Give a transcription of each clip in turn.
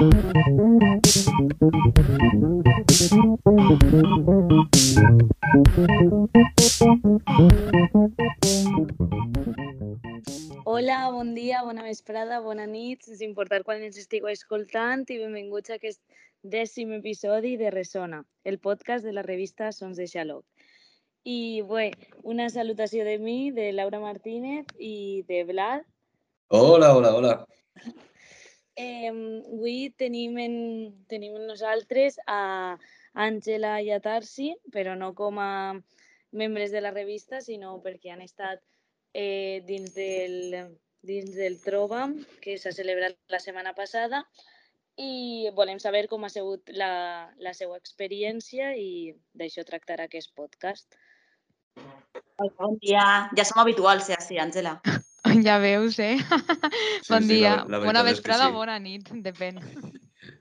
Hola, bon dia, bona vesprada, bona nit, sense importar quan ens estigueu escoltant i benvinguts a aquest dècim episodi de Resona, el podcast de la revista Sons de Xaloc. I bé, una salutació de mi, de Laura Martínez i de Vlad. Hola, hola, hola. Eh, avui tenim, en, tenim en nosaltres a Àngela i a Tarsi, però no com a membres de la revista, sinó perquè han estat eh, dins, del, dins del Trobam, que s'ha celebrat la setmana passada, i volem saber com ha sigut la, la seva experiència i d'això tractarà aquest podcast. Bon dia. Ja som habituals, ja, sí, Àngela. Ja veus, eh? Sí, bon sí, dia. la- la Bona vesprada, sí. bona nit, depèn.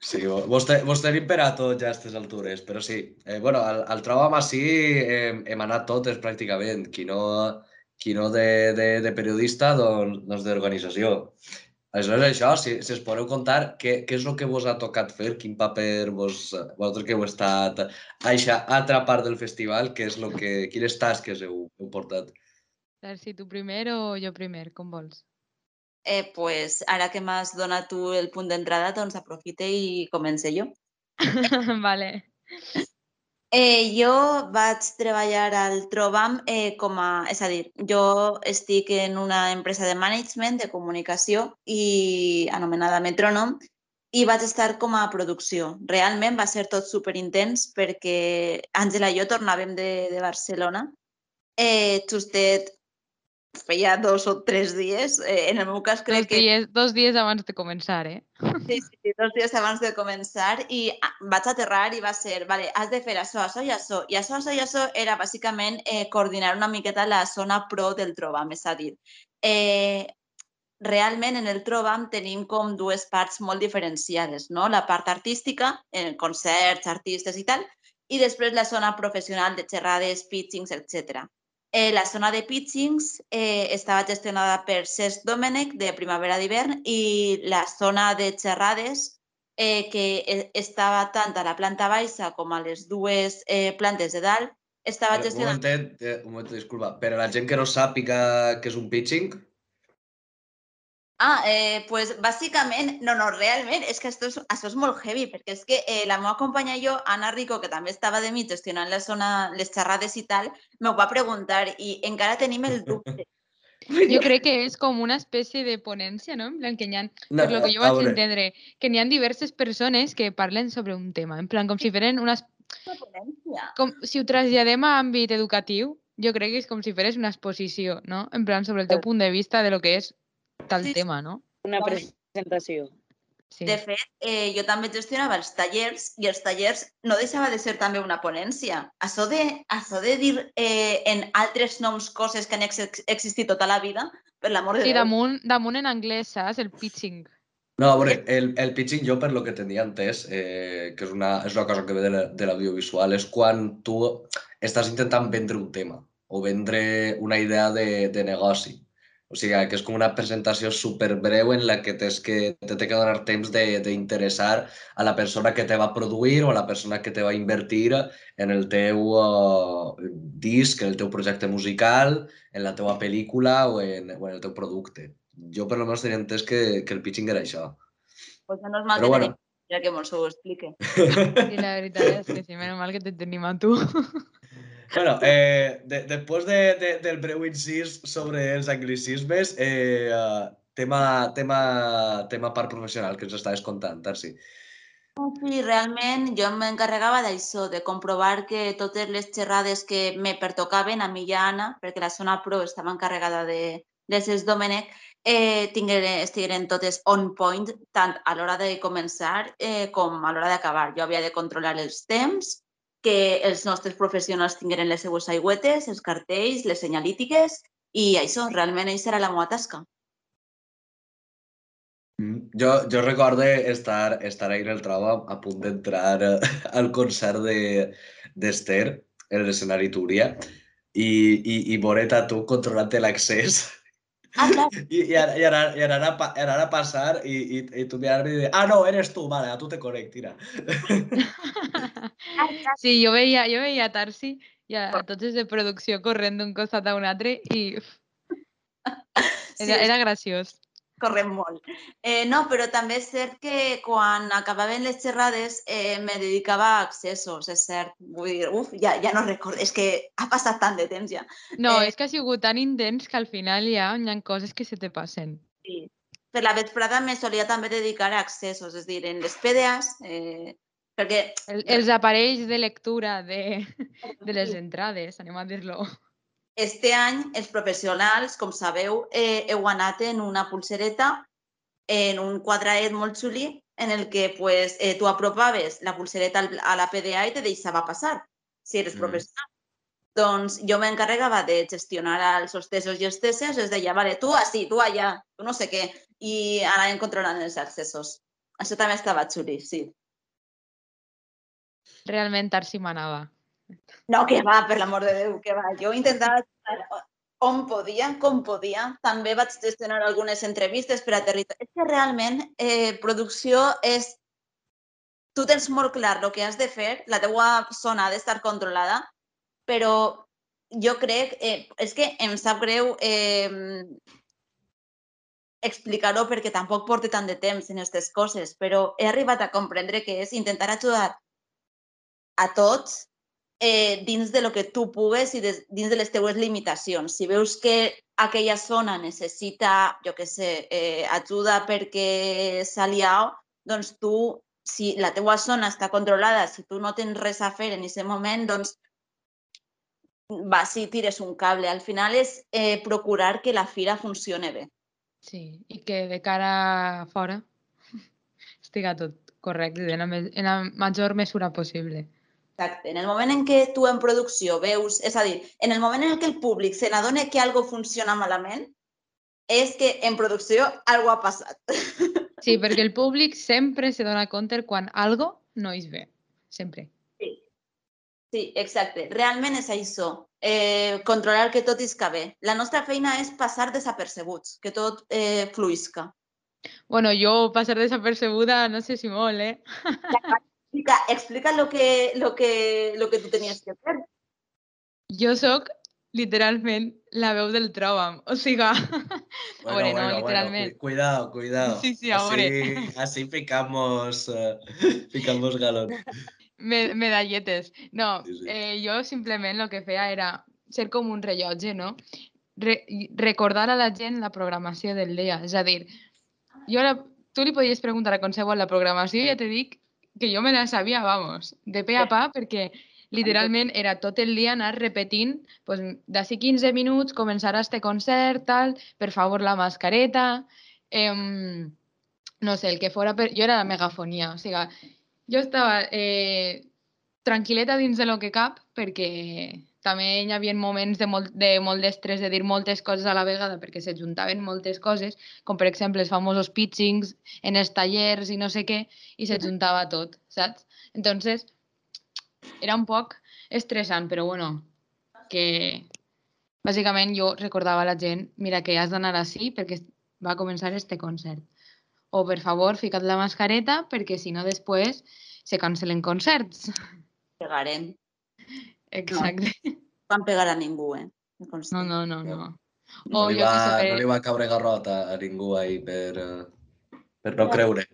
Sí, vo- vos, te, vos tenim per a tot ja a aquestes altures, però sí. Eh, bueno, al, al Trobam així eh, hem anat totes pràcticament. Qui no, qui no de, de, de periodista, doncs, doncs d'organització. Aleshores, això, si, si es podeu contar, què, què és el que vos ha tocat fer? Quin paper vos, vosaltres que heu estat a aquesta altra part del festival, què és lo que, quines tasques heu, heu portat? A veure si tu primer o jo primer, com vols. Eh, pues, ara que m'has donat tu el punt d'entrada, doncs aprofite i comence jo. vale. Eh, jo vaig treballar al Trobam eh, com a... És a dir, jo estic en una empresa de management, de comunicació, i anomenada Metronom, i vaig estar com a producció. Realment va ser tot superintens perquè Àngela i jo tornàvem de, de Barcelona. Eh, justet feia dos o tres dies. Eh, en el meu cas crec Dos que... dies, dos dies abans de començar, eh? Sí, sí, sí, dos dies abans de començar i ah, vaig aterrar i va ser, vale, has de fer això, això i això. I això, això i això era bàsicament eh, coordinar una miqueta la zona pro del Trobam, és a dir, eh, realment en el Trobam tenim com dues parts molt diferenciades, no? La part artística, en concerts, artistes i tal, i després la zona professional de xerrades, pitchings, etc. Eh, la zona de pitchings eh, estava gestionada per Cesc Domènech de Primavera d'hivern i la zona de xerrades eh, que eh, estava tant a la planta baixa com a les dues eh, plantes de dalt estava Un gestionada... momentet, eh, un moment, disculpa. Per a la gent que no sàpiga què és un pitching, Ah, eh, pues bàsicament, no, no, realment, és que això és, això és molt heavy, perquè és que eh, la meva companya i jo, Anna Rico, que també estava de mi gestionant la zona, les xerrades i tal, m'ho va preguntar i encara tenim el dubte. Jo crec que és com una espècie de ponència, no? En plan que n'hi ha, No, per lo que jo a vaig veure. entendre, que n'hi ha diverses persones que parlen sobre un tema. En plan, com si feren unes... Com, si ho traslladem a àmbit educatiu, jo crec que és com si feres una exposició, no? En plan, sobre el teu punt de vista de lo que és tal Sí, sí. tema, no? Una presentació. Sí. De fet, eh, jo també gestionava els tallers i els tallers no deixava de ser també una ponència. Això de, això de dir eh, en altres noms coses que han ex existit tota la vida, per l'amor de Sí, Déu. damunt, damunt en anglès, saps? El pitching. No, a veure, el, el pitching jo, per lo que tenia entès, eh, que és una, és una cosa que ve de la- de l'audiovisual, és quan tu estàs intentant vendre un tema o vendre una idea de, de negoci. O sigui, que és com una presentació superbreu en la que tens que, te té que donar temps de- d'interessar a la persona que te va produir o a la persona que te va invertir en el teu uh, disc, en el teu projecte musical, en la teua pel·lícula o en, o en el teu producte. Jo per almenys tenia entès que, que el pitching era això. Pues menos mal Però que bueno. tenim ja que mos ho explique. Sí, la veritat és que sí, menos mal que te tenim a tu. Bueno, eh, de, després de, de, del breu incís sobre els anglicismes, eh, uh, tema, tema, tema part professional que ens estaves contant, Tarsi. Sí, realment jo m'encarregava d'això, de comprovar que totes les xerrades que me pertocaven a mi i a Anna, perquè la zona pro estava encarregada de, de Cesc Domènech, eh, tingueren, estigueren totes on point, tant a l'hora de començar eh, com a l'hora d'acabar. Jo havia de controlar els temps, que els nostres professionals tingueren les seues aigüetes, els cartells, les senyalítiques, i això, realment, això era la meva tasca. Mm. Jo, jo recordo estar, estar ahí en el Traba a punt d'entrar al concert de- d'Esther en l'escenari Túria i, i, i veure't a tu controlant l'accés Ah, clar. Y, y, ara, y, ara, y ara, ara pasar y, y, y tú mirarme y decir, ah, no, eres tú, vale, a tú te conecto, tira. Sí, jo veia, jo veia a Tarsi i a, a tots els de producció corrent d'un costat a un altre i uf, Sí, era, era graciós. Correm molt. Eh, no, però també és cert que quan acabaven les xerrades eh, me dedicava a accessos, és cert. Vull dir, uf, ja, ja no recordo, és que ha passat tant de temps ja. No, Eh, és que ha sigut tan intens que al final ja hi ha coses que se te passen. Sí. Per la vesprada me solia també dedicar a accessos, és a dir, en les PDAs, eh, perquè El, els aparells de lectura de, de les entrades, anem a dir-lo. Este any els professionals, com sabeu, eh, heu anat en una pulsereta, en un quadradet molt xuli, en el que pues, eh, tu apropaves la pulsereta a la PDA i te deixava passar, si eres Mm. professional. Doncs jo m'encarregava de gestionar els hostesos i hostesses, es deia, vale, tu així, tu allà, tu no sé què, i anàvem controlant els accessos. Això també estava xuli, sí. Realment Tarsi manava. No, que va, per l'amor de Déu, que va. Jo intentava on podia, com podia. També vaig gestionar algunes entrevistes per a territori. És que realment eh, producció és... Tu tens molt clar el que has de fer, la teua zona ha d'estar controlada, però jo crec... Eh, és que em sap greu eh, explicar-ho perquè tampoc porto tant de temps en aquestes coses, però he arribat a comprendre que és intentar ajudar a tots eh, dins de lo que tu pugues i des, dins de les teues limitacions. Si veus que aquella zona necessita, jo què sé, eh, ajuda perquè s'ha liat, doncs tu, si la teua zona està controlada, si tu no tens res a fer en aquest moment, doncs vas i tires un cable. Al final és eh, procurar que la fira funcione bé. Sí, i que de cara a fora estiga tot correcte en en la major mesura possible. Exacte. En el moment en què tu en producció veus, és a dir, en el moment en què el públic se n'adona que algo funciona malament, és que en producció algo ha passat. Sí, perquè el públic sempre se dona compte quan algo no és bé. Sempre. Sí. Sí, exacte. Realment és això. Eh, controlar que tot isca bé. La nostra feina és passar desapercebuts, que tot eh, fluisca. Bueno, jo passar desapercebuda no sé si molt, eh? Explica, explica lo que, lo, que, lo que tu tenies que fer. Jo sóc literalment la veu del tròbam. O sigui, a veure, no, literalment. cu- cuidado, cuidado. Sí, sí, a así, veure. así picamos, eh, picamos galón. Me medalletes. No, Sí, sí. eh, jo simplement el que feia era ser com un rellotge, no? Re recordar a la gent la programació del dia. És a dir, jo la, tu li podies preguntar a qualsevol la programació i ja te dic que jo me la sabia, vamos, de pe a pa, perquè literalment era tot el dia anar repetint, pues, d'ací 15 minuts començarà este concert, tal, per favor la mascareta, em, no sé, el que fora, per... jo era la megafonia, o sigui, jo estava eh, tranquil·leta dins de lo que cap, perquè també hi havia moments de molt, de molt d'estrès de dir moltes coses a la vegada, perquè se juntaven moltes coses, com per exemple els famosos pitchings en els tallers i no sé què, i se juntava tot, saps? Entonces, era un poc estressant, però bueno, que bàsicament jo recordava a la gent, mira, que has d'anar així perquè va començar este concert. O, per favor, fica't la mascareta perquè si no després se cancelen concerts. Pegarem. Exacte. Van pegar a ningú, eh? No, no, no, no. No, O li jo va, que no li va caure garrot a, a ningú ahí per, eh, per no No. creure.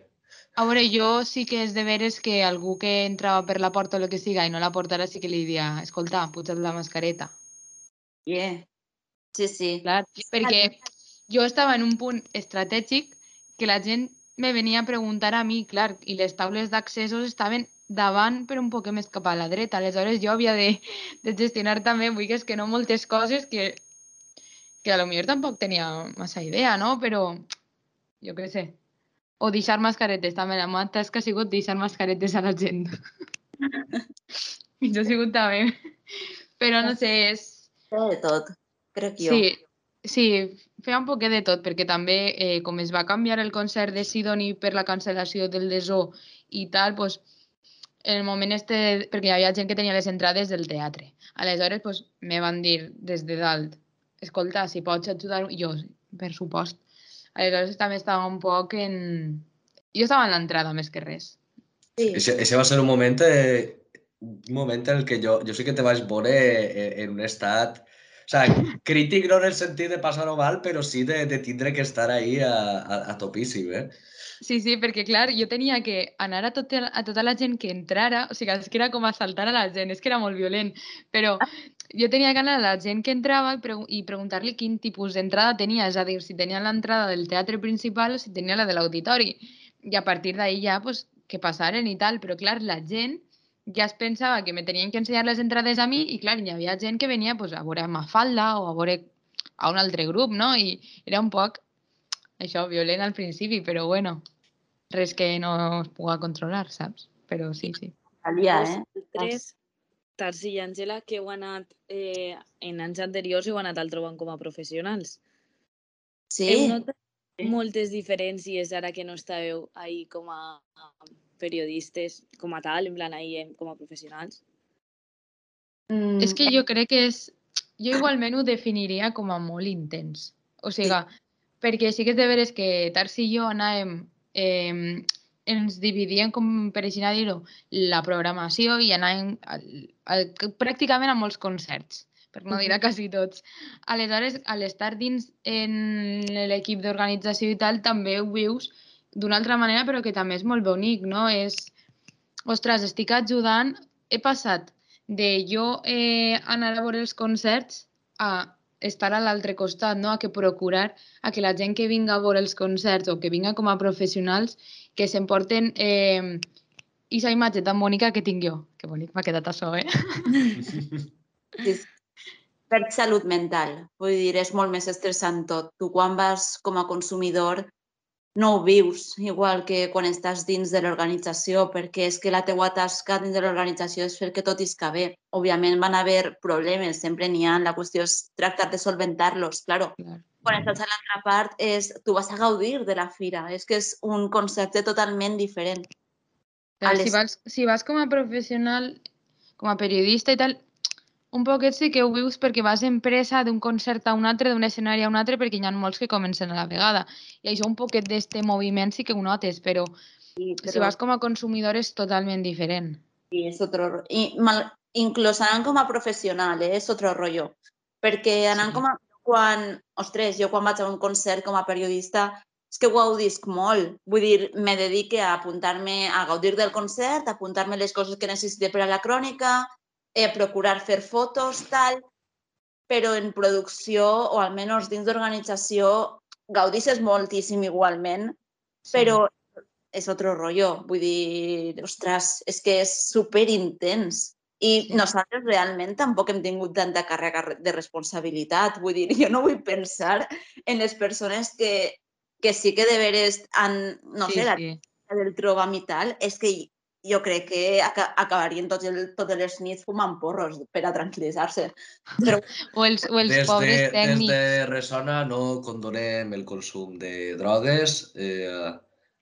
A veure, jo sí que és de veres que algú que entrava per la porta o el que siga i no la portara sí que li diria escolta, puja't la mascareta. Yeah. Sí, sí. Clar, perquè jo estava en un punt estratègic que la gent me venia a preguntar a mi, clar, i les taules d'accessos estaven davant però un poc més cap a la dreta. Aleshores jo havia de, de gestionar també, vull que és que no moltes coses que, que a lo millor tampoc tenia massa idea, no? Però jo què sé. O deixar mascaretes, també la meva tasca ha sigut deixar mascaretes a la gent. I jo he sigut també. Però no sé, és, de tot, crec jo. Sí, sí, feia un poquet de tot, perquè també, eh, com es va canviar el concert de Sidoni per la cancel·lació del Desó i tal, pues, en el moment este, perquè hi havia gent que tenia les entrades del teatre. Aleshores, pues, me van dir des de dalt, escolta, si pots ajudar... Jo, per supost. Aleshores també estava un poc en... Jo estava en l'entrada més que res. Sí. Ese, ese va ser un moment, eh, un moment en el que jo, jo sí que te vaig veure eh, en un estat o sea, crític no en el sentit de passar-ho mal, però sí de, de tindre que estar ahí a, a, a topíssim, eh? Sí, sí, perquè clar, jo tenia que anar a, tot, a tota la gent que entrara, o sigui, és que era com assaltar a la gent, és que era molt violent, però jo tenia que anar a la gent que entrava i, pregu i preguntar-li quin tipus d'entrada tenia, és a dir, si tenia l'entrada del teatre principal o si tenia la de l'auditori. I a partir d'ahir ja, pues, que passaren i tal, però clar, la gent ja es pensava que me tenien que ensenyar les entrades a mi i clar, hi havia gent que venia pues, a veure Mafalda o a veure a un altre grup, no? I era un poc això, violent al principi, però bueno, res que no es pugui controlar, saps? Però sí, sí. Calia, eh? Tres, Tarsi i Àngela, que heu anat eh, en anys anteriors i heu anat al trobant com a professionals. Sí. Heu notat moltes diferències ara que no estàveu ahí com a periodistes, com a tal, en plan ahí eh, com a professionals? Mm, És que jo crec que és... Jo igualment ho definiria com a molt intens. O sigui, perquè sí que és de veres que Tarsi i jo anàvem... Eh, ens dividíem, com per així dir-ho, la programació i anàvem al, al, pràcticament a molts concerts, per no dir a quasi tots. Aleshores, a l'estar dins en l'equip d'organització i tal, també ho vius d'una altra manera, però que també és molt bonic, no? És, ostres, estic ajudant, he passat de jo eh, anar a veure els concerts a estar a l'altre costat, no? a que procurar a que la gent que vinga a veure els concerts o que vinga com a professionals que s'emporten eh, aquesta imatge tan bonica que tinc jo. Que bonic m'ha quedat això, eh? Sí. Per salut mental. Vull dir, és molt més estressant tot. Tu quan vas com a consumidor no ho vius igual que quan estàs dins de l'organització, perquè és que la teua tasca dins de l'organització és fer que tot isca bé. Òbviament van haver problemes, sempre n'hi ha, la qüestió és tractar de solventar-los, claro. Clar. Quan estàs a l'altra part, és, tu vas a gaudir de la fira, és que és un concepte totalment diferent. Clar, A si, les- vas, si vas com a professional, com a periodista i tal, un poquet sí que ho vius perquè vas en pressa d'un concert a un altre, d'un escenari a un altre, perquè hi ha molts que comencen a la vegada. I això un poquet d'este moviment sí que ho notes, però, Sí, si vas com a consumidor és totalment diferent. Sí, és otro ro- i mal, inclús anant com a professional, eh, és otro rotllo. Perquè anant Sí. com a... Quan, ostres, jo quan vaig a un concert com a periodista és que ho gaudisc molt. Vull dir, me dedique a apuntar-me, a gaudir del concert, a apuntar-me les coses que necessite per a la crònica, eh, procurar fer fotos, tal, però en producció, o almenys dins d'organització, gaudisses moltíssim igualment, però és otro rollo. Vull dir, ostres, és que és super intens. I Sí. nosaltres realment tampoc hem tingut tanta càrrega re- de responsabilitat. Vull dir, jo no vull pensar en les persones que, que sí que de veres han, no sí, sé, la sí. del trobam i tal, és que jo crec que aca acabarien tots el, totes les nits fumant porros per a tranquil·litzar-se. Però O els, o els Des pobres de, des tècnics. de Ressona no condonem el consum de drogues, eh, eh,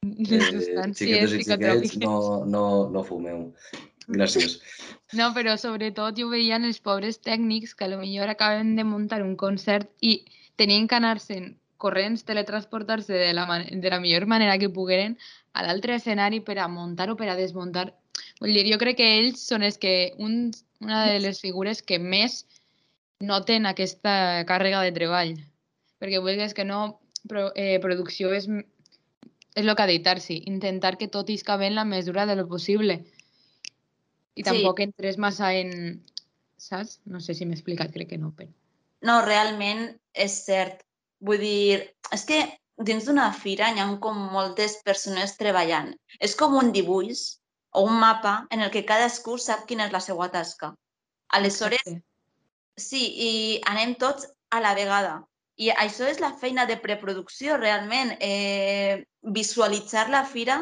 substàncies xiquetes i xiquets, no, no, no fumeu. Gràcies. No, però sobretot jo veia en els pobres tècnics que a lo millor acaben de muntar un concert i tenien que anar-se'n corrents, teletransportar-se de, la de la millor manera que pogueren a l'altre escenari per a muntar o per a desmuntar. Vull dir, jo crec que ells són els que un, una de les figures que més noten aquesta càrrega de treball. Perquè vulguis que no, pro, eh, producció és, és el que ha dit Tarsi, intentar que tot isca bé en la mesura de lo possible. I Sí. tampoc entres massa en... Saps? No sé si m'he explicat, crec que no, però... No, realment és cert. Vull dir, és que dins d'una fira hi ha com moltes persones treballant. És com un dibuix o un mapa en el que cadascú sap quina és la seva tasca. Aleshores, Exacte. sí, i anem tots a la vegada. I això és la feina de preproducció, realment. Eh, visualitzar la fira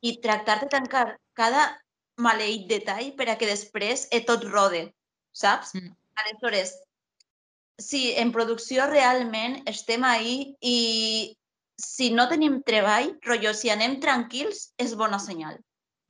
i tractar de tancar cada maleït detall per a que després eh, tot rode, saps? Mm. Aleshores, sí, en producció realment estem ahí i si no tenim treball, rotllo, si anem tranquils, és bona senyal.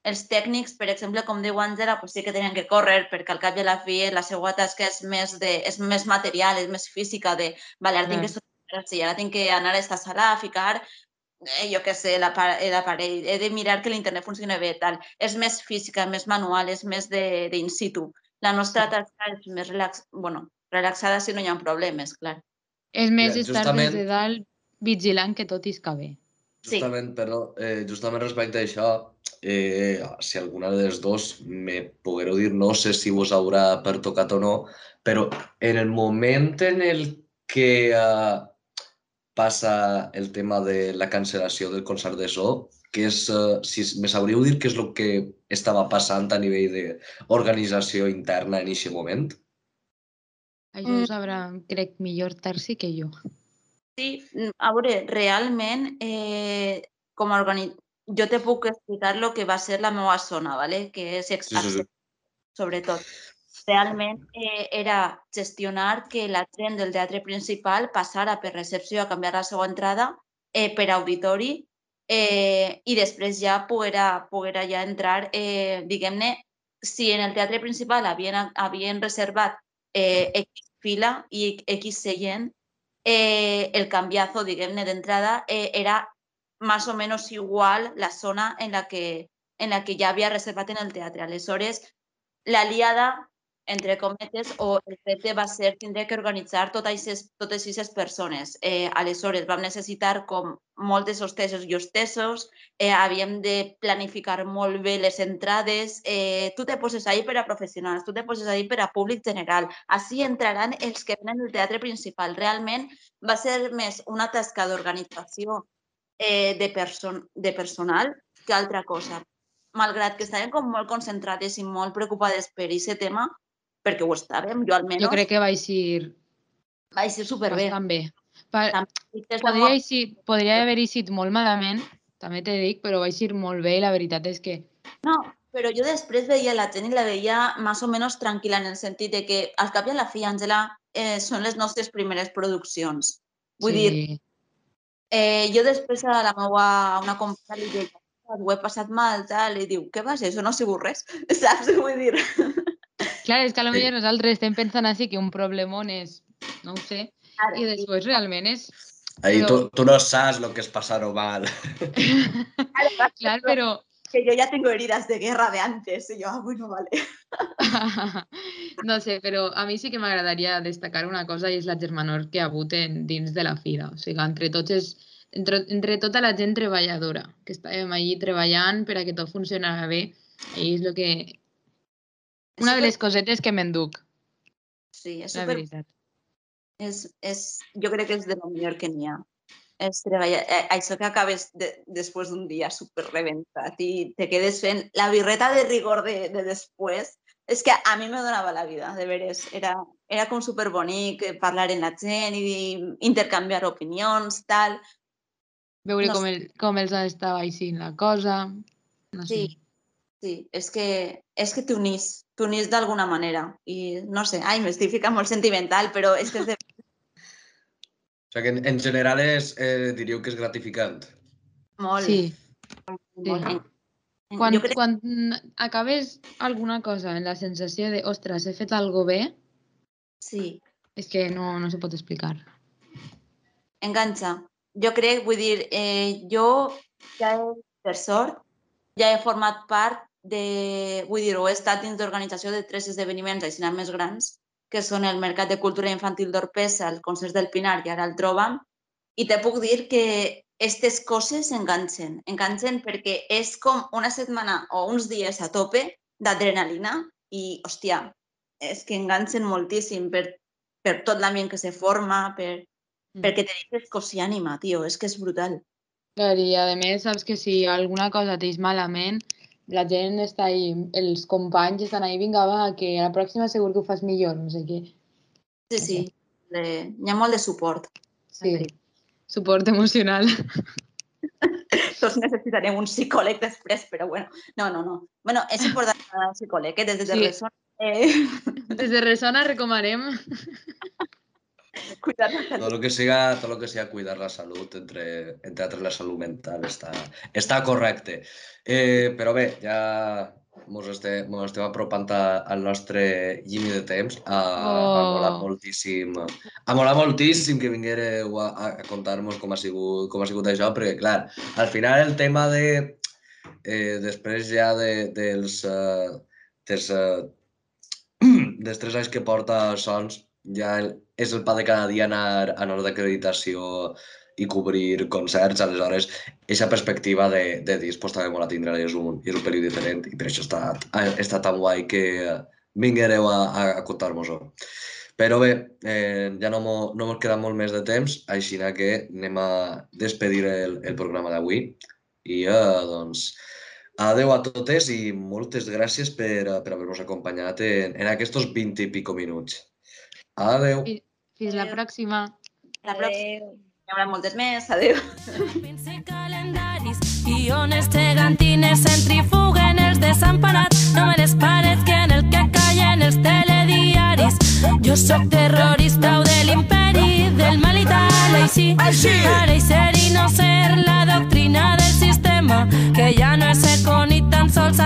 Els tècnics, per exemple, com diu Àngela, pues sí que tenen que córrer perquè al cap i a la fi la seva tasca és més, de, és més material, és més física, de, vale, ara tinc que si ara tinc que anar a aquesta sala a ficar eh, jo què sé, eh, l'aparell, he de mirar que l'internet funcioni bé, tal. És més física, més manual, és més de, de in situ. La nostra tasca és més relax... bueno, relaxada si no hi ha problemes, clar. És més Mira, estar justament- des de dalt vigilant que tot isca bé. Sí. Justament, però, eh, justament respecte a això, eh, si alguna de les dos me poguereu dir, no sé si vos haurà pertocat o no, però en el moment en el que eh, passa el tema de la cancel·lació del concert de So, que és, eh, si me sabríeu dir què és el que estava passant a nivell d'organització interna en aquest moment? Això Mm. ho sabrà, crec, millor Tarsi que jo. Sí, mm, a veure, realment, eh, com a organi... jo te puc explicar el que va ser la meva zona, ¿vale? que és Sí, sí, sí. sobretot. Realment eh, era gestionar que la gent del teatre principal passara per recepció a canviar la seva entrada eh, per auditori eh, i després ja poguera, poguera ja entrar, eh, diguem-ne, si en el teatre principal havien, havien reservat eh, X fila i X seient, eh, el cambiazo, diguem-ne, d'entrada eh, era más o menos igual la zona en la que, en la que ja havia reservat en el teatre. Aleshores, la liada, entre cometes, o el repte va ser tindre que organitzar tot aixes, totes aquestes persones. Eh, aleshores, vam necessitar com moltes hostesos i hostesos, eh, havíem de planificar molt bé les entrades, eh, tu te poses ahí per a professionals, tu te poses ahí per a públic general. Així entraran els que venen del teatre principal. Realment va ser més una tasca d'organització eh, de, person de personal que altra cosa. Malgrat que estàvem com molt concentrades i molt preocupades per aquest tema, perquè ho estàvem, jo almenys, Jo crec que va eixir va ser superbé. bastant bé. La podria, eixir, podria haver eixit molt malament, també te dic, però va eixir molt bé i la veritat és que No, però jo després veia la gent i la veia més o menys tranquil·la en el sentit de que, al cap i a la fi, Àngela, eh, són les nostres primeres produccions. Vull sí, dir, eh, jo després a la meva, a una companya li deia, ho he passat mal, tal, i diu, què vas, això no ha sigut res, saps? Vull dir, Clar, és que potser nosaltres estem pensant així que un problemón és, no ho sé, ara, i després realment és... Ahí Però- tú, tú no sabes lo que es pasar mal. ara, Clar, però... que yo ya tengo heridas de guerra de antes. Y yo, ah, bueno, vale. no sé, però a mi sí que m'agradaria destacar una cosa i és la germanor que ha hagut en, dins de la fira. O sigui, entre tots és, entre, entre tota la gent treballadora, que estàvem allí treballant per a que tot funcionara bé, i és el que... Una de Súper- les cosetes que m'enduc, Sí, és la super... veritat. És, és, jo crec que és de lo millor que n'hi ha. És treballar, eh, això que acabes de, després d'un dia super rebentat i te quedes fent la birreta de rigor de, de després, és que a mi me donava la vida, de veres. Era, era com super bonic eh, parlar amb la gent i intercanviar opinions, tal. Veure No com, el, com els estava aixint la cosa, no sé. Sí, sí, és que, és que t'unís, t'unís d'alguna manera. I no sé, ai, m'estic ficant molt sentimental, però és que és de... O sea que en, en general es, eh, diríeu que és gratificant. molt, Sí, molt. sí. Quan, crec quan acabes alguna cosa en la sensació de, ostres, he fet algo bé, sí, és que no, no se pot explicar. enganxa. Jo crec, vull dir, eh, jo ja he, per sort, ja he format part de, vull dir, o he estat dins d'organització de tres esdeveniments així més grans, que són el Mercat de Cultura Infantil d'Orpesa, el Concert del Pinar i ara el Trobam, i te puc dir que aquestes coses enganxen, enganxen perquè és com una setmana o uns dies a tope d'adrenalina i, hòstia, és que enganxen moltíssim per, per tot l'ambient que se forma, per, Mm. perquè te deixes cosir ànima, tio, és que és brutal. Clar, i a més saps que si alguna cosa t'eix malament, la gent està ahí, els companys estan ahí, vinga, va, que a la pròxima segur que ho fas millor, no sé què. Sí, sí, de, hi ha molt de suport. Sí, suport emocional. Tots necessitarem un psicòleg després, però bueno, no, no, no. Bueno, és important anar al psicòleg, eh? des de Sí. Ressona, eh, Des de Ressona recomanem. cuidar la Todo salut. lo que sea, todo lo que sea cuidar la salud, entre, entre altres la salud mental, està, està correcte. Eh, però bé, ja mos, este, mos estem apropant a, al nostre llimi de temps. A, a Oh. molar moltíssim. A molar moltíssim que vinguéreu a, a contar-nos com ha sigut, com ha sigut això, perquè, clar, al final el tema de... Eh, després ja de, dels, uh, dels, uh, dels tres anys que porta Sons, ja és el pa de cada dia anar, anar d'acreditació i cobrir concerts, aleshores, aquesta perspectiva de, de disc pues, també mola tindre, és un, és un període diferent i per això està, estat tan guai que vinguereu a, a, a contar-nos-ho. Però bé, eh, ja no, mo, no queda molt més de temps, així que anem a despedir el, el programa d'avui. I eh, doncs, adeu a totes i moltes gràcies per, per haver-nos acompanyat en, en aquests 20 i pico minuts. Adéu. Fins, la pròxima. La pròxima. Hi haurà moltes més. Adéu. calendaris, guiones gegantines centrifuguen els desamparats No me les pares que en el que callen els telediaris. Jo sóc terrorista o de l'imperi, del mal i tal, així. Així! Ser i no ser la doctrina del sistema, que ja no és econ tan sols